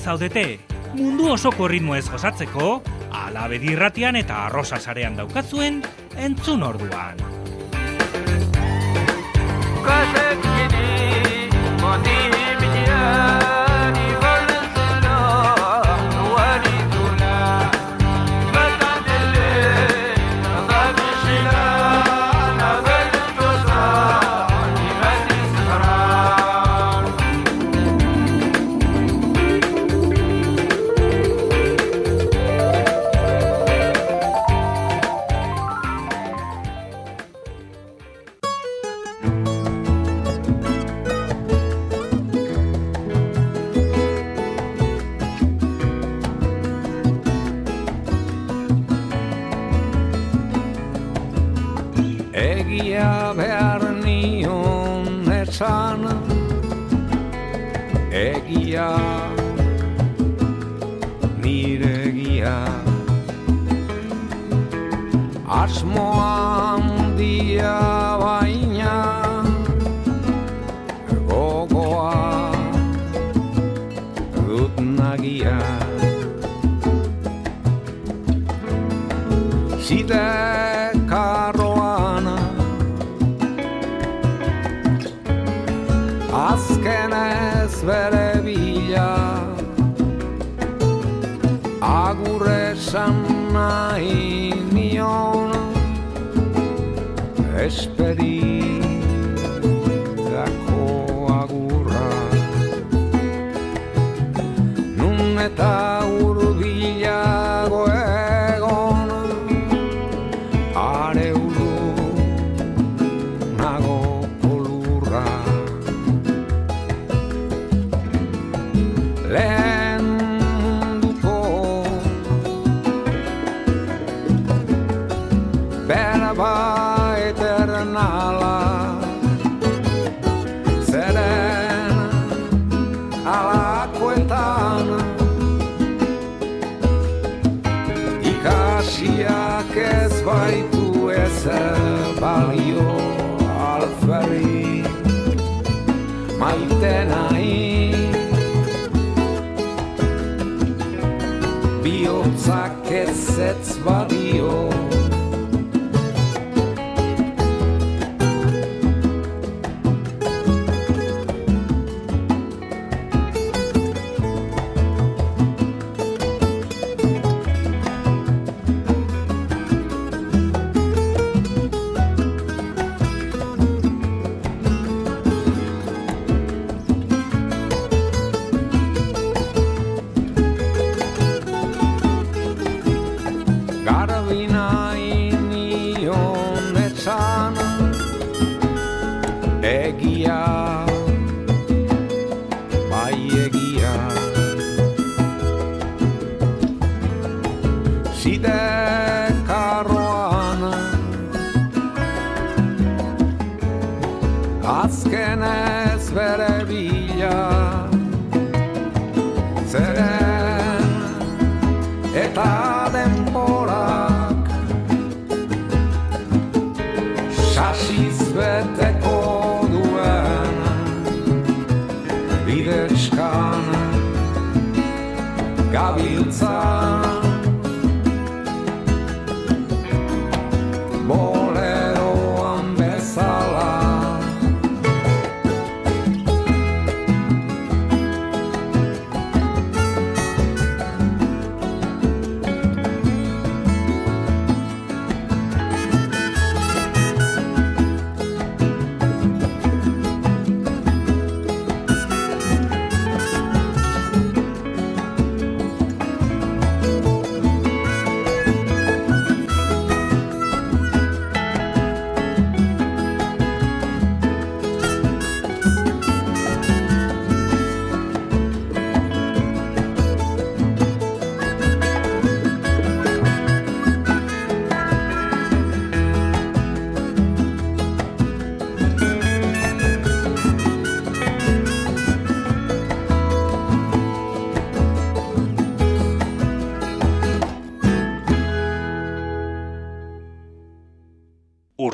zaudete, mundu osoko ritmo ez gozatzeko, alabedi irratian eta arrosa sarean daukatzuen, entzun orduan. Kasek gini, motibitia, begia nire egia. Asmoa handia baina gogoa dut nagia. Zide karroana azkenez bere nahi nion Esperi dako agurra Nun eta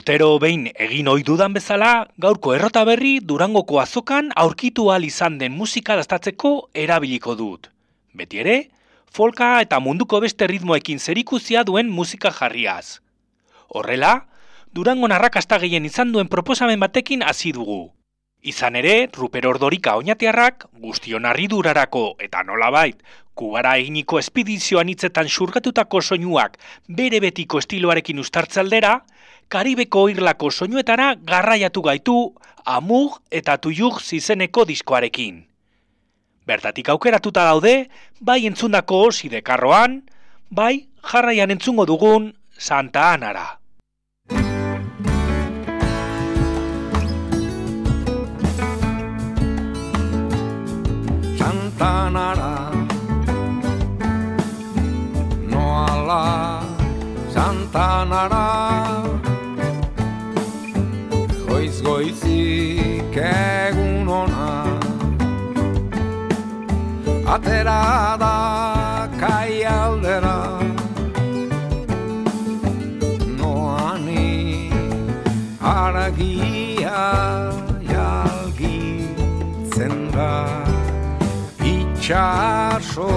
Urtero behin egin ohi dudan bezala, gaurko errota berri Durangoko azokan aurkitu ahal izan den musika dastatzeko erabiliko dut. Beti ere, folka eta munduko beste ritmoekin zerikuzia duen musika jarriaz. Horrela, Durango narrakasta gehien izan duen proposamen batekin hasi dugu. Izan ere, Ruper Ordorika oinatiarrak, guztion durarako eta nolabait, kubara eginiko espedizioan hitzetan surgatutako soinuak bere betiko estiloarekin ustartzaldera, Karibeko irlako soinuetara garraiatu gaitu amug eta tuiug zizeneko diskoarekin. Bertatik aukeratuta daude, bai entzundako sidekarroan, bai jarraian entzungo dugun Santa Anara. Santanara Noala Santanara Goiz goizik egun ona. Atera da kai aldera. Noani aragia jalgitzen da. Itxasoko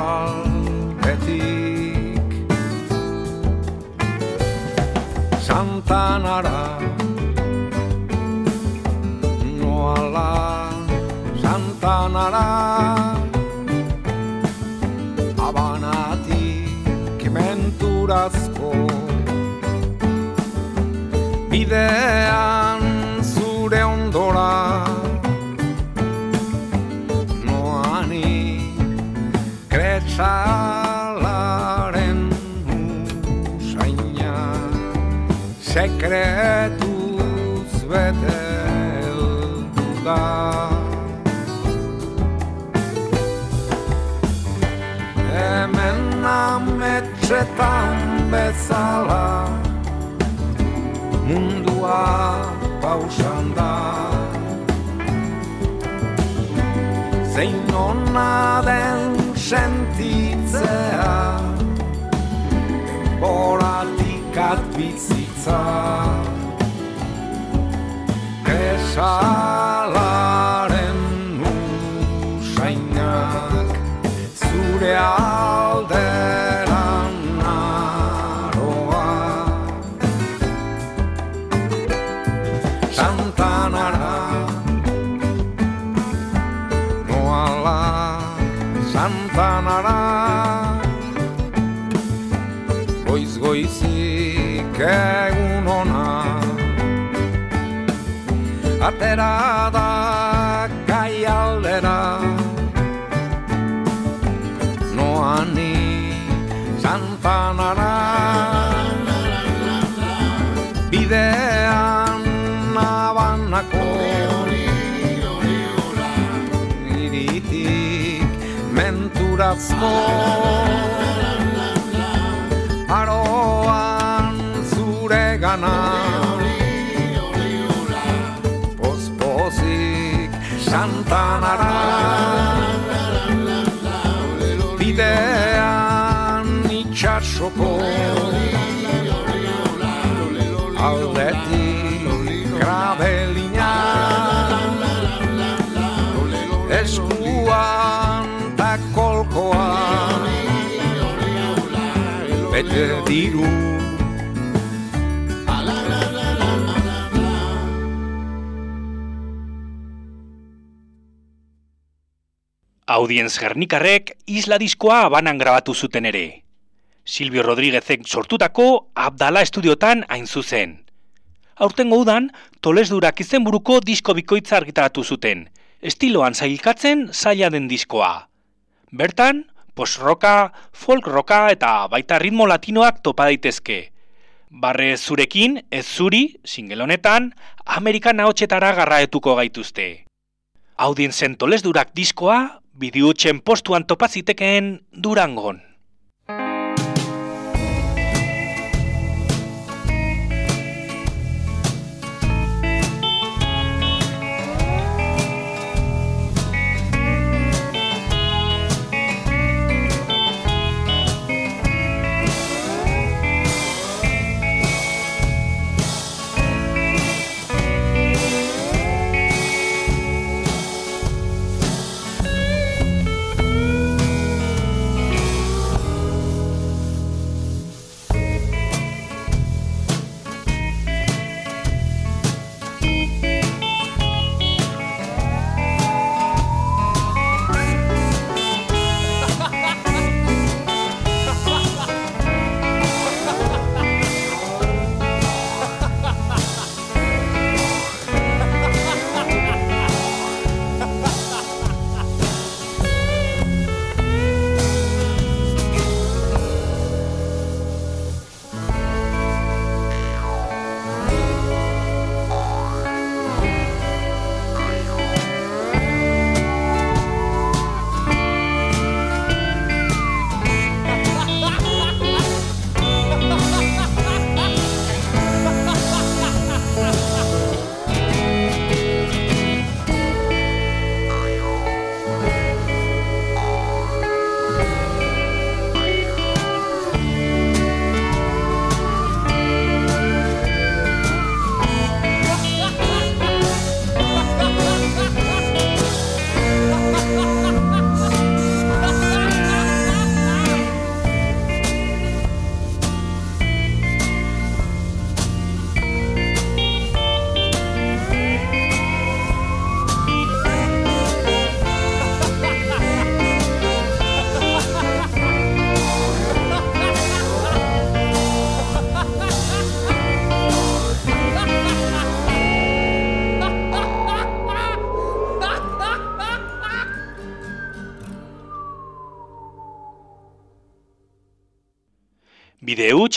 alpetik Santanara Noala Santanara. Abanatik menturazko Bidean ametxetan bezala mundua pausan da zein ona den sentitzea Denboratik atbizitza Esalaren Atera da kai aldera Noani Santanara. Bidean nabanako menturazko. Aroan zure gana itxasoko Aldetik grabelina Eskuan kolkoa Bete diru Audienz Gernikarrek isla diskoa abanan grabatu zuten ere. Silvio Rodríguezek sortutako Abdala Estudiotan hain zuzen. Aurtengo udan, Tolesdurak izenburuko disko bikoitza argitaratu zuten, estiloan zailkatzen zaila den diskoa. Bertan, post-roka, folk-roka eta baita ritmo latinoak topa daitezke. Barre zurekin, ez zuri, single honetan, Amerikan ahotsetara garraetuko gaituzte. Audienzen toles durak diskoa, bideutxen postuan topazitekeen durangon.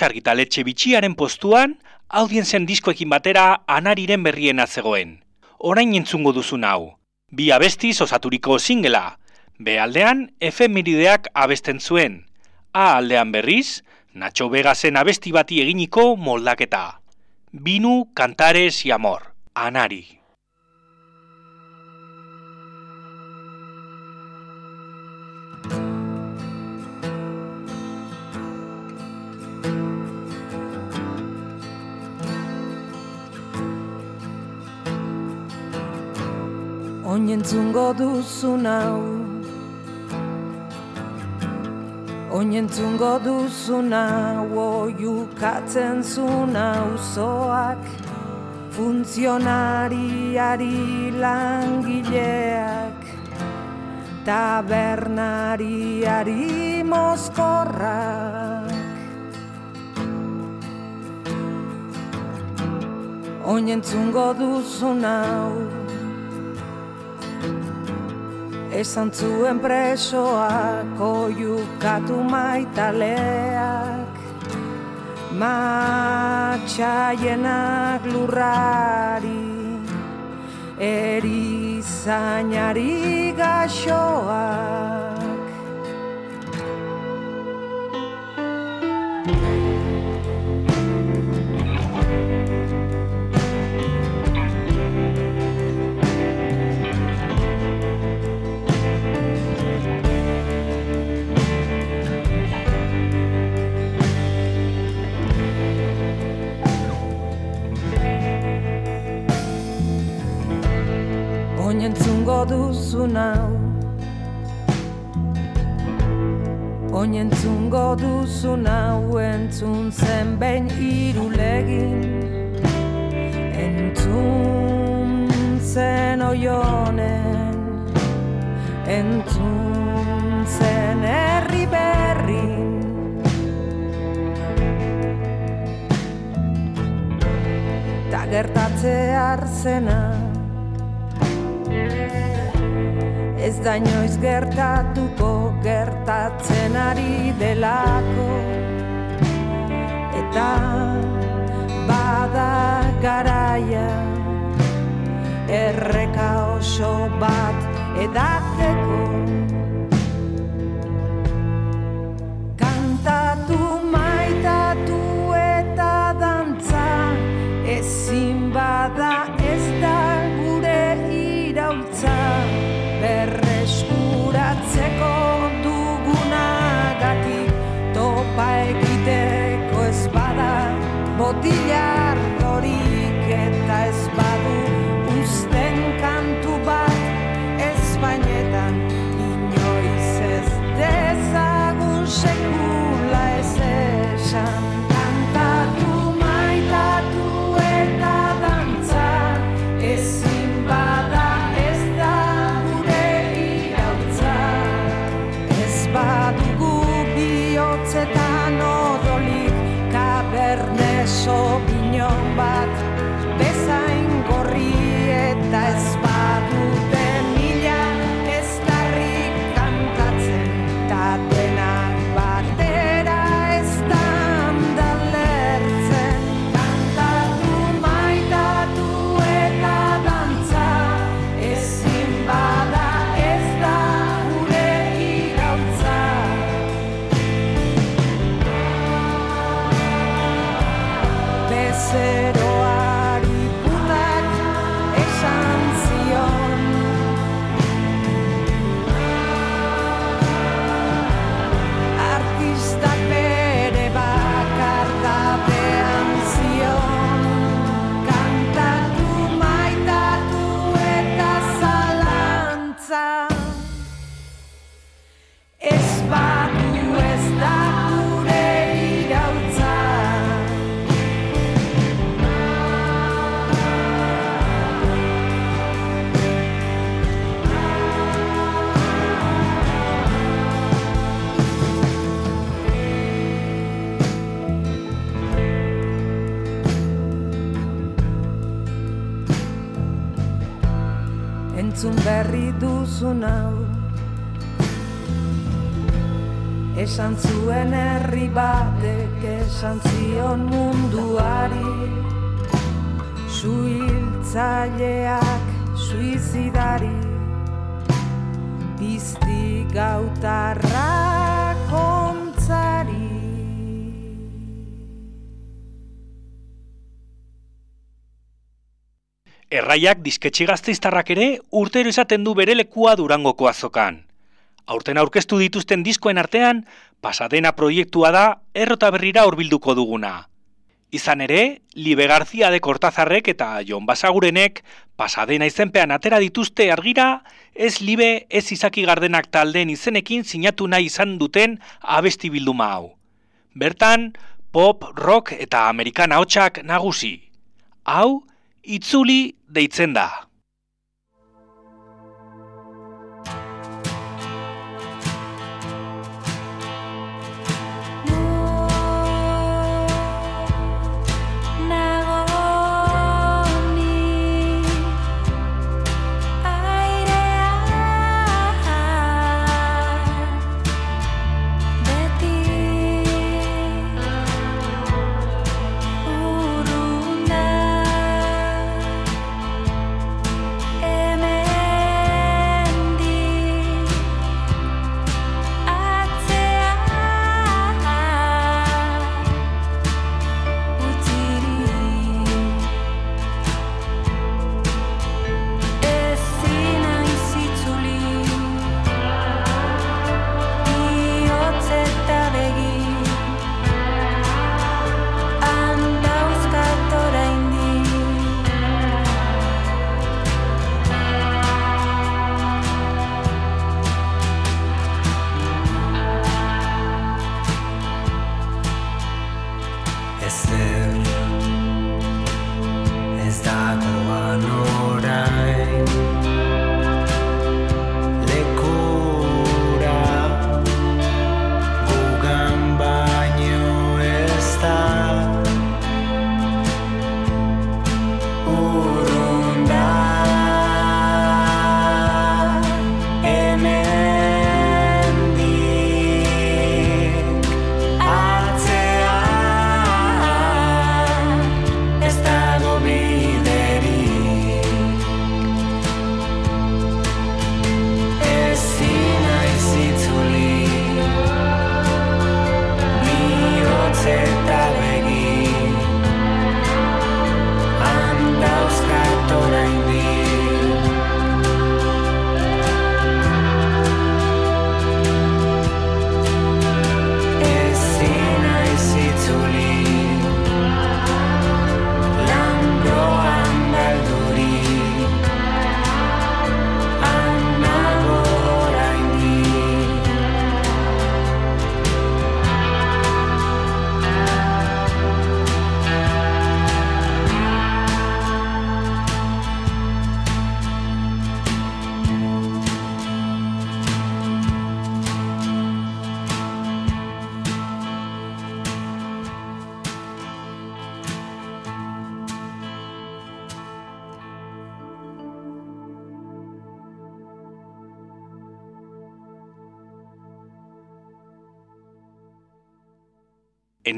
Bideu txargitaletxe bitxiaren postuan, audienzen diskoekin batera anariren berrien zegoen. Orain entzungo duzun hau. Bi abestiz osaturiko singela. B aldean, efemerideak abesten zuen. A aldean berriz, Nacho Vegasen abesti bati eginiko moldaketa. Binu, kantares y amor. Anari. Oinentzungo duzu nau. Oinentzungo duzu nau Oiukatzen zu nauzoak Funtzionariari langileak Tabernariari mozkorrak. Oinentzungo duzu nau Esan zuen presoak oiukatu maitaleak. Matxaienak lurrari Erizainari gaxoak Oinentzungo duzu nau Oinentzungo duzu nau Entzun zen behin irulegin Entzun zen oionen Entzun zen herri berrin. Ta gertatze arzena Ez da inoiz gertatuko gertatzen ari delako. Eta bada garaia Erreka oso bat edateko Kantatu maitatu eta dantza Ezin bada Erraiak disketxe gazteiztarrak ere urtero izaten du bere lekua durangoko azokan. Aurten aurkeztu dituzten diskoen artean, pasadena proiektua da errota berrira hurbilduko duguna. Izan ere, Libe Garzia de Kortazarrek eta Jon Basagurenek pasadena izenpean atera dituzte argira, ez Libe ez izaki gardenak taldeen izenekin sinatu nahi izan duten abesti bilduma hau. Bertan, pop, rock eta amerikana hotxak nagusi. Hau, itzuli deitzen da.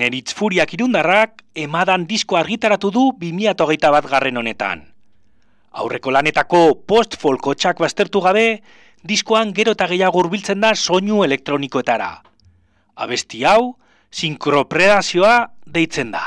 Eneritz Furiak irundarrak emadan disko argitaratu du 2008 bat garren honetan. Aurreko lanetako post-folko txak baztertu gabe, diskoan gero eta gehiago urbiltzen da soinu elektronikoetara. Abesti hau, sinkropredazioa deitzen da.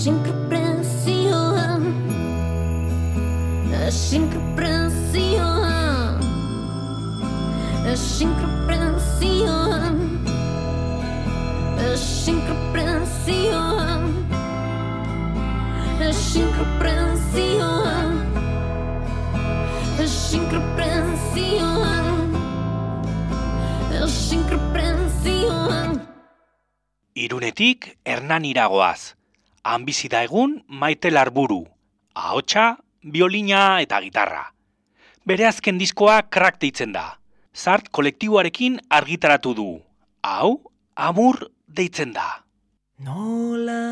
La sincrancion La sincrancion La sincrancion La sincrancion La sincrancion La sincrancion La Irunetik Hernan Iragoaz. Anbizi da egun maite larburu, ahotsa, biolina eta gitarra. Bere azken diskoa krak deitzen da. Zart kolektiboarekin argitaratu du. Hau, amur deitzen da. Nola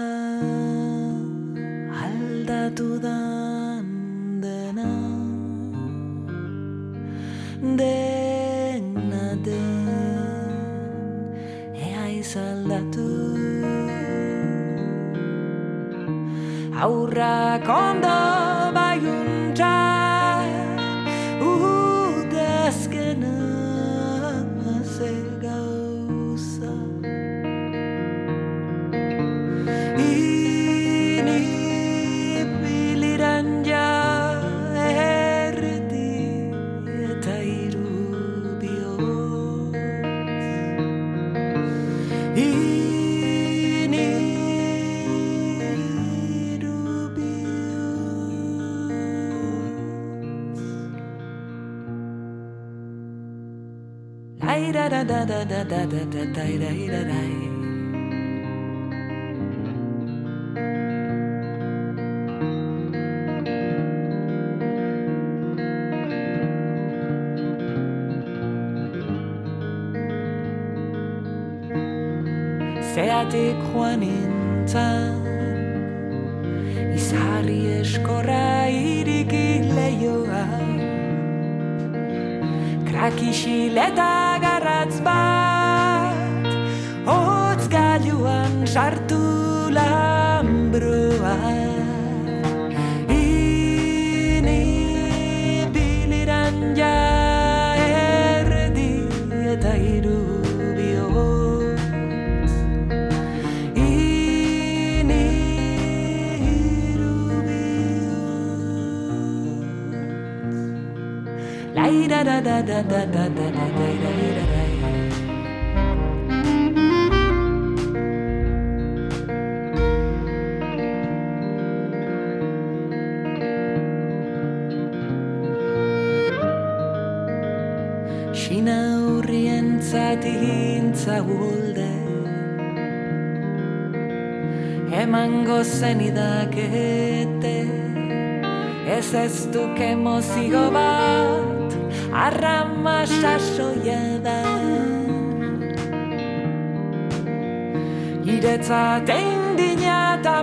aldatu dan dena Denaten ea izaldatu aurrak ondo da da da da da da da da da da da Zeatik joan intzan Izarri eskorra irik leioa. Krakixiletan garratz bat Hotz gailuan sartu lambroa Ini biliran ja erdi eta bihotz. Lai da da da da da da da da da Emango zen idakete Ez ez duk emozio bat Arrama sasoia da Iretzat eindina eta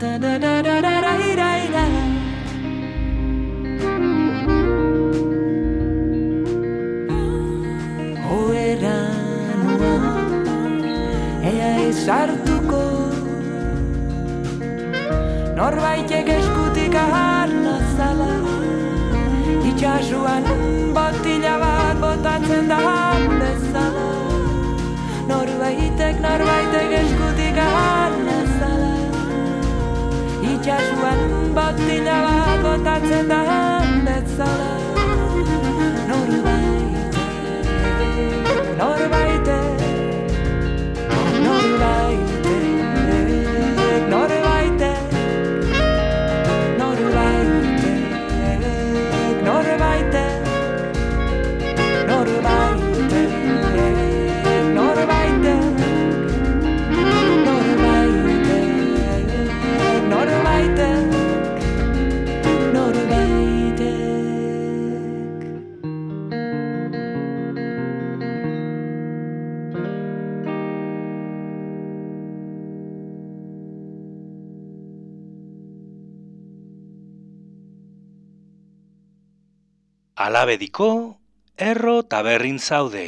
da da da Alabediko, erro taberrin zaude.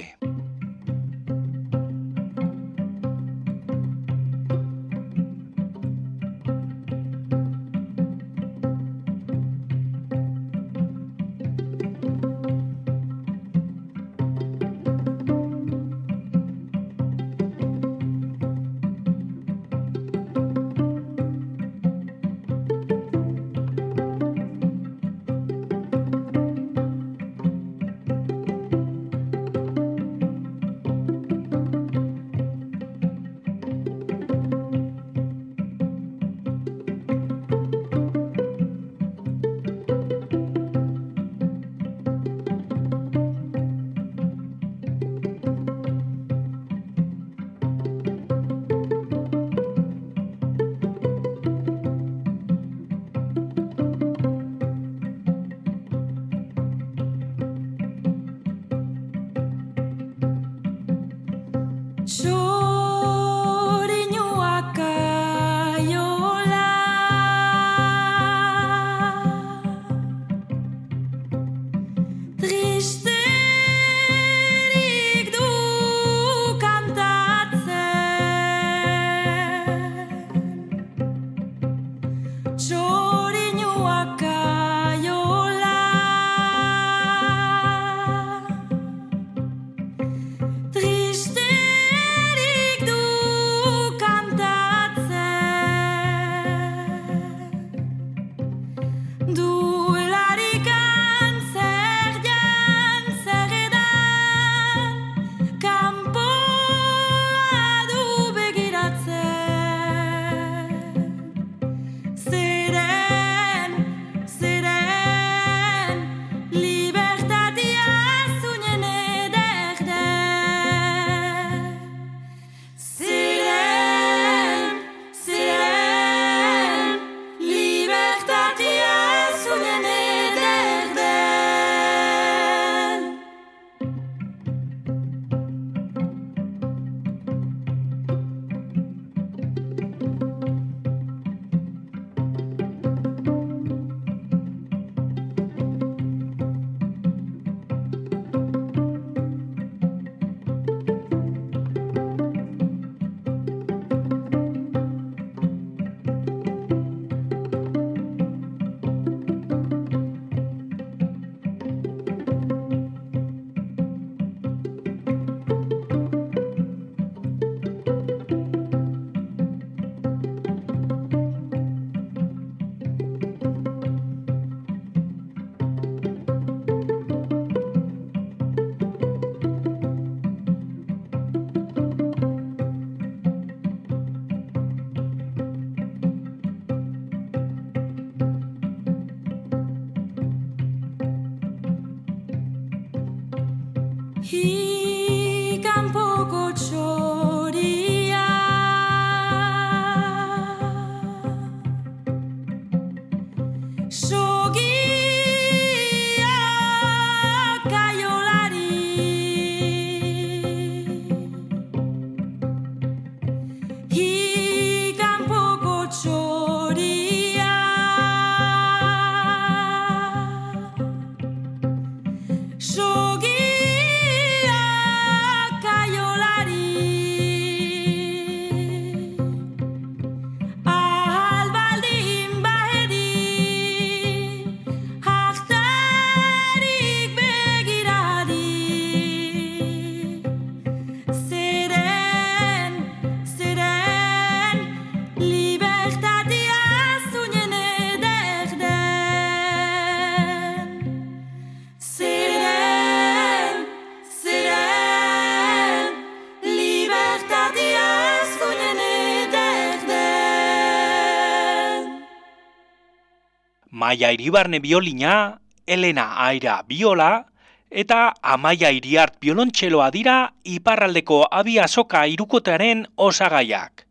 Maia Iribarne biolina, Elena Aira biola, eta Amaia Iriart biolontxeloa dira iparraldeko abia soka irukotearen osagaiak.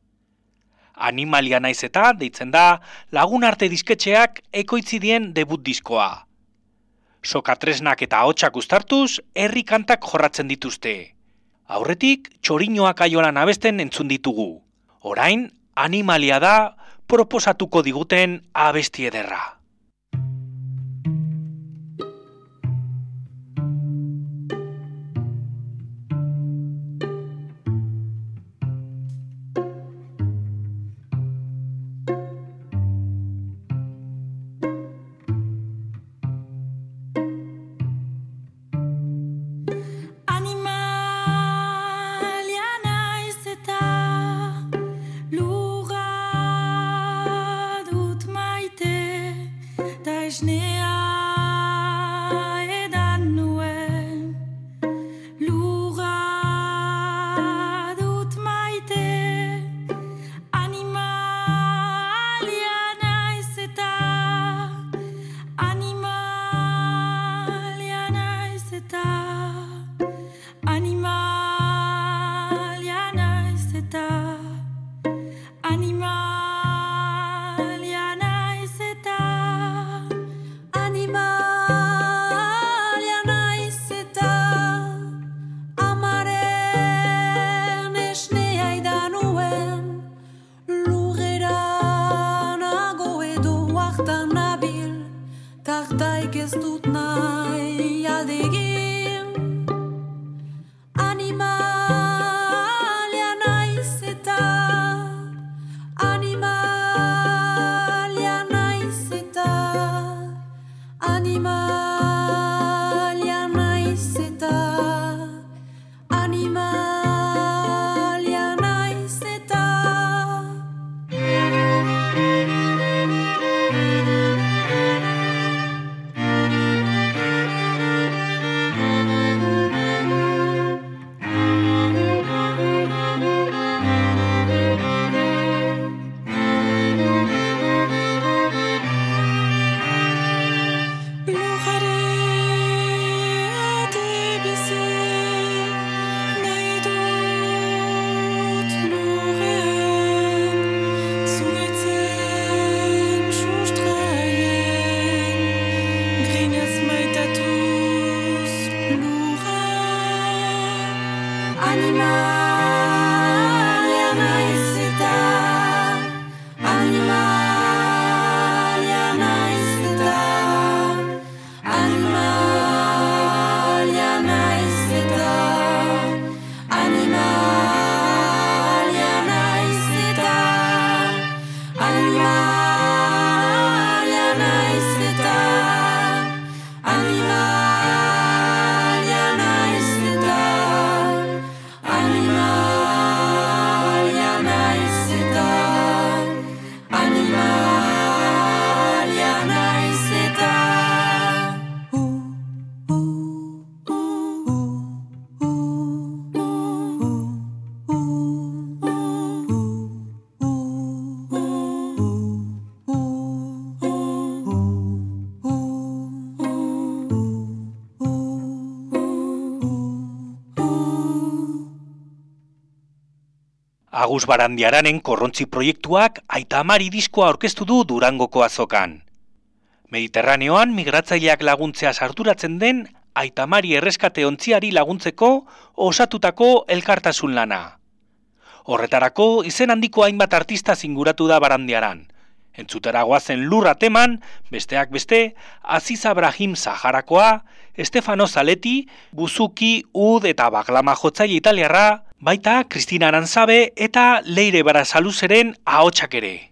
Animalia naiz eta deitzen da lagun arte disketxeak ekoitzi dien debut diskoa. Soka tresnak eta hotxak uztartuz, herri kantak jorratzen dituzte. Aurretik, txorinoak aiolan abesten entzun ditugu. Orain, animalia da proposatuko diguten abesti ederra. Agus Barandiaranen korrontzi proiektuak aita amari diskoa aurkeztu du Durangoko azokan. Mediterraneoan migratzaileak laguntzea sarturatzen den aita amari erreskate ontziari laguntzeko osatutako elkartasun lana. Horretarako izen handiko hainbat artista zinguratu da Barandiaran. Entzutera goazen lurra teman, besteak beste, Aziz Abrahim Saharakoa, Stefano Zaleti, Buzuki, Ud eta Baglama jotzaile italiarra, baita Kristina Aranzabe eta Leire Barasaluzeren ahotsak ere.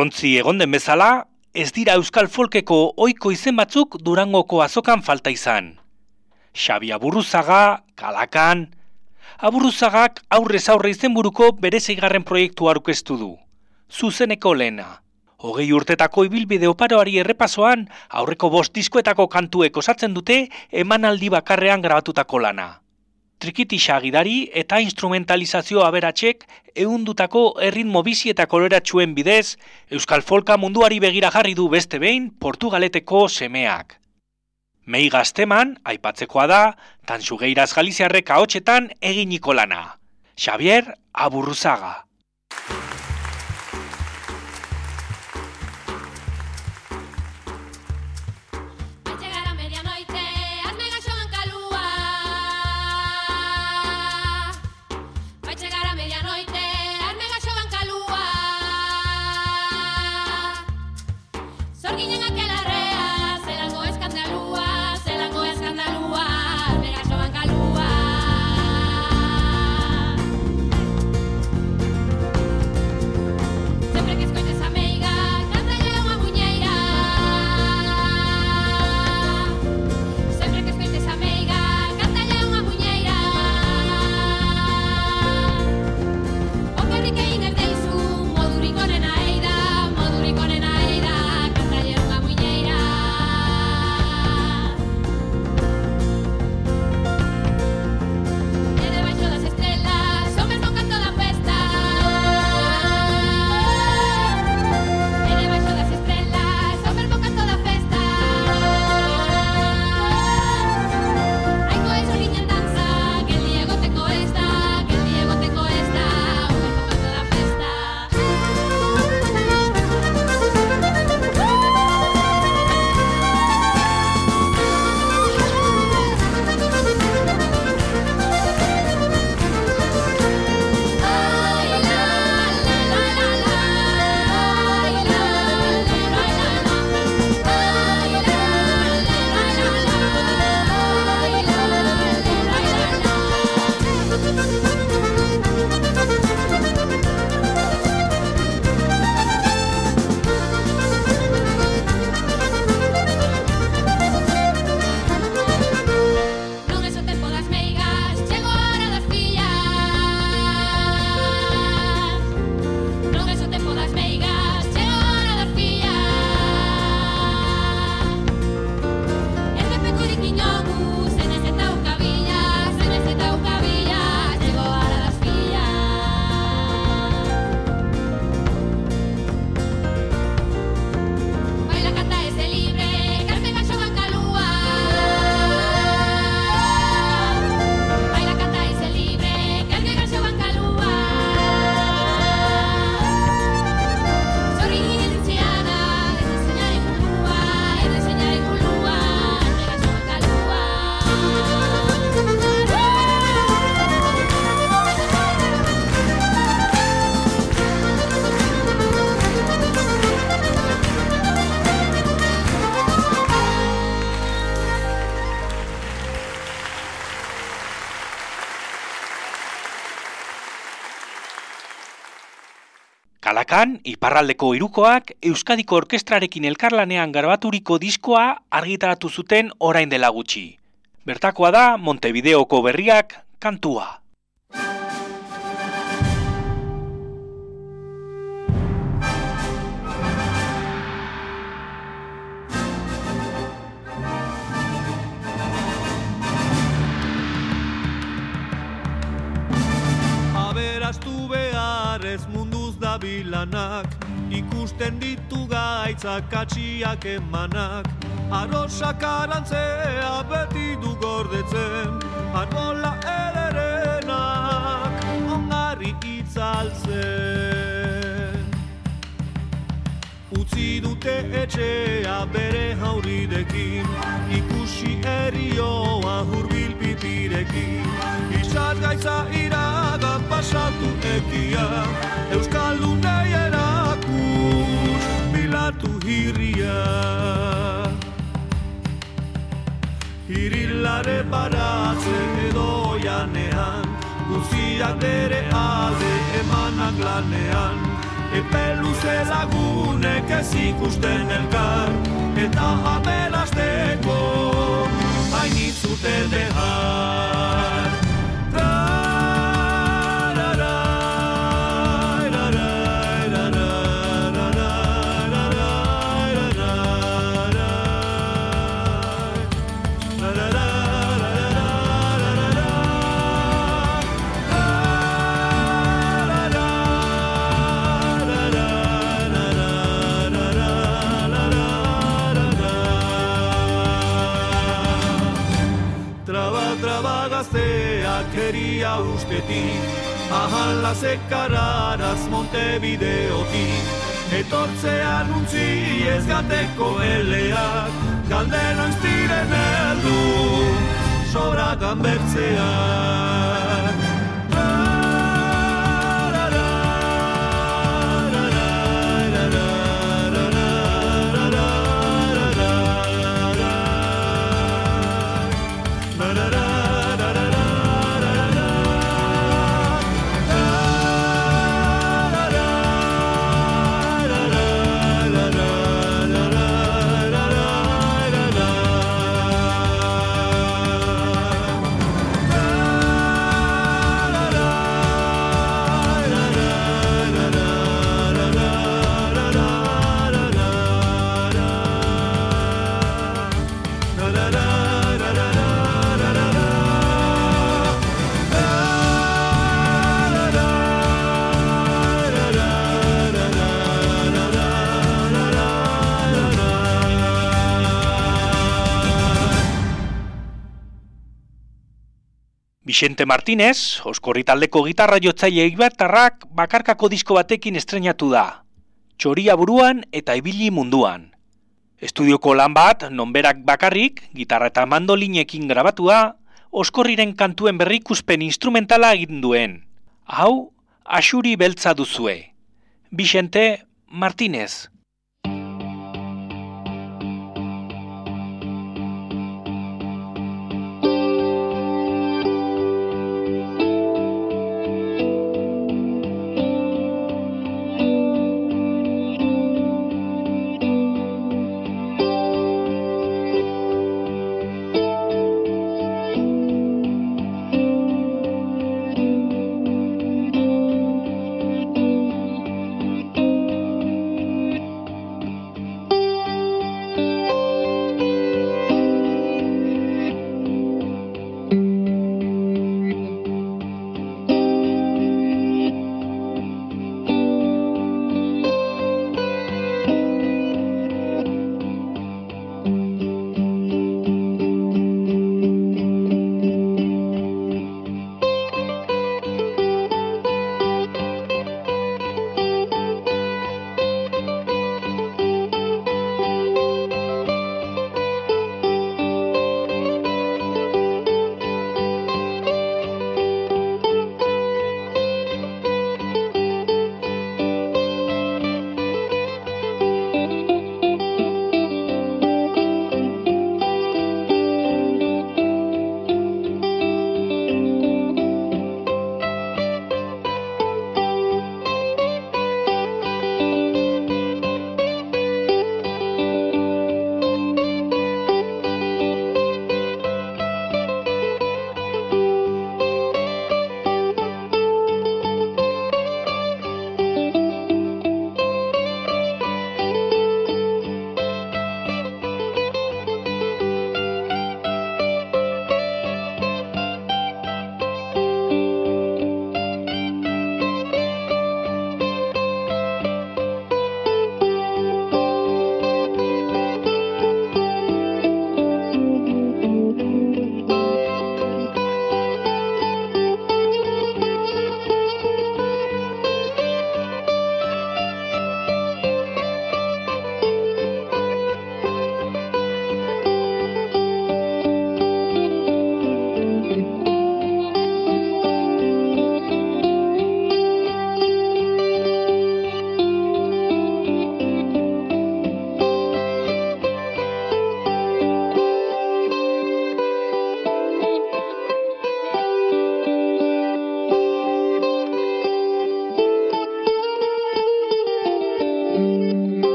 Korrontzi egon den bezala, ez dira euskal folkeko ohiko izen batzuk Durangoko azokan falta izan. Xabi Aburruzaga, Kalakan... Aburruzagak aurrez aurre izenburuko bere zeigarren proiektu aurkeztu du. Zuzeneko lehena. Hogei urtetako ibilbide oparoari errepasoan, aurreko bost diskoetako kantuek osatzen dute emanaldi bakarrean grabatutako lana. Trikitixa gidari eta instrumentalizazio aberatsek ehundutako erritmo bizi eta koloratxuen bidez, Euskal Folka munduari begira jarri du beste behin Portugaleteko semeak. Mei gazteman, aipatzekoa da, Tansugeiraz Galiziarrek ahotsetan eginiko lana. Xavier Aburruzaga. Iparraldeko irukoak, Euskadiko Orkestrarekin elkarlanean garbaturiko diskoa argitaratu zuten orain dela gutxi. Bertakoa da Montevideoko berriak kantua. Aberastu behar ez munduz dabilanak Ikusten ditu gaitzak katxiak emanak. Arosak arantzea beti du gordetzen Anola ederenak ongarri itzaltzen. Utzi dute etxea bere hauridekin hirria Hirilare baratze edo janean Guztiak bere alde emanak lanean Epe luze lagunek ez ikusten elkar Eta abelasteko hain itzute behar gazteak eria ustetik Ahala zekararaz Montevideotik. Etortzean untzi ez gateko eleak Galdera iztiren heldu Sobrakan bertzeak Vicente Martínez, oskorri taldeko gitarra jotzaile eibartarrak bakarkako disko batekin estrenatu da. Txoria buruan eta ibili munduan. Estudioko lan bat, nonberak bakarrik, gitarra eta mandolinekin grabatua, oskorriren kantuen berrikuspen instrumentala egin duen. Hau, asuri beltza duzue. Vicente Martínez.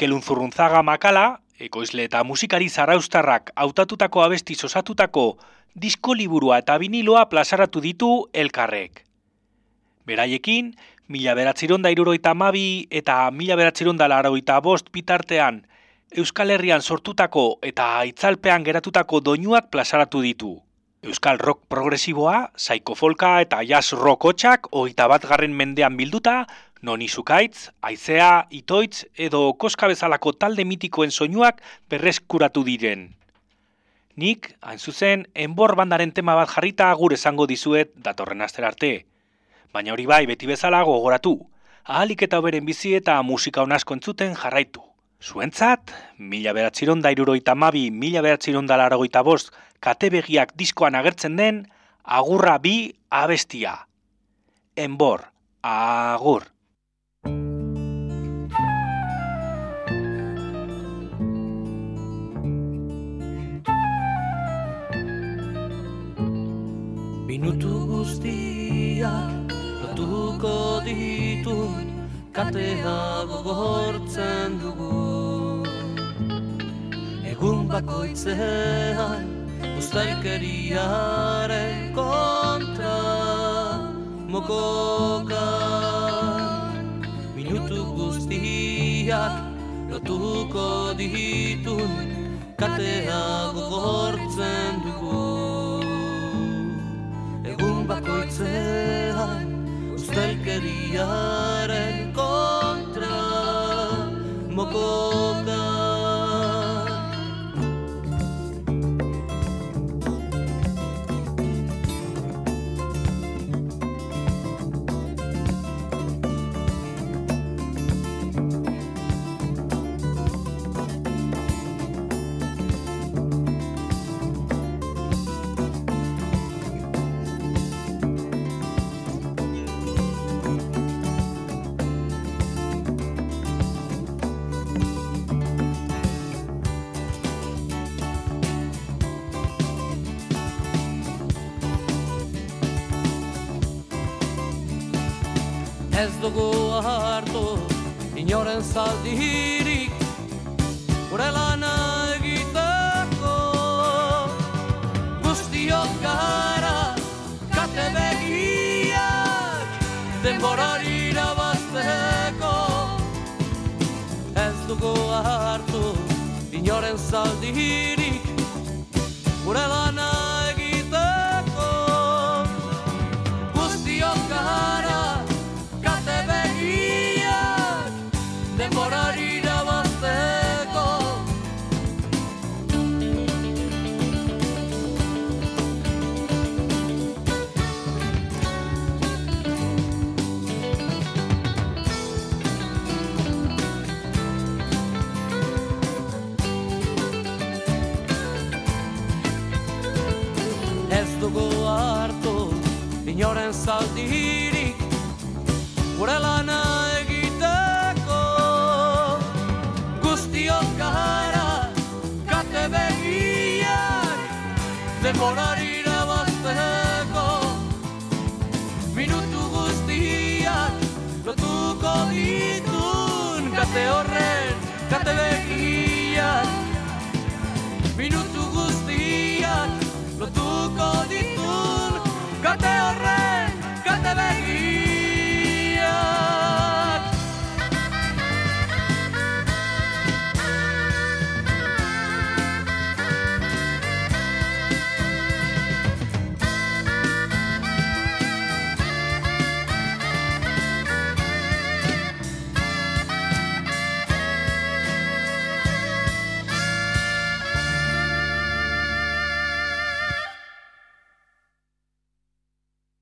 Mikel Unzurrunzaga Makala, ekoizle eta musikari zaraustarrak hautatutako abesti osatutako disko liburua eta biniloa plazaratu ditu elkarrek. Beraiekin, mila beratziron da iruroita mabi eta mila beratziron da laroita bost bitartean Euskal Herrian sortutako eta itzalpean geratutako doinuak plazaratu ditu. Euskal rock progresiboa, saiko eta jazz rock hotxak hogeita bat garren mendean bilduta, non izukaitz, aizea, itoitz edo koska bezalako talde mitikoen soinuak berreskuratu diren. Nik, hain zuzen, enbor bandaren tema bat jarrita agur esango dizuet datorren aster arte. Baina hori bai beti bezala gogoratu, ahalik eta beren bizi eta musika onasko entzuten jarraitu. Zuentzat, mila beratziron iruroita mabi, mila beratziron da laragoita bost, katebegiak diskoan agertzen den, agurra bi abestia. Enbor, agur. Minutu guztiak lotuko ditut katea gogortzen dugu. Egun bakoitzean ustelkeriaren kontra mokoka. Minutu guztiak lotuko ditut katea gogortzen dugu bakoitzean ustelkeriaren kontra mokoka Ez dugu hartu inoren zaldirik Gure lana egiteko. Guztiok gara kate begiak Denborari irabazteko. Ez dugu hartu inoren zaldirik Gure lana zaldirik Gure lana egiteko. Guztiok gara Kate begiak Demorari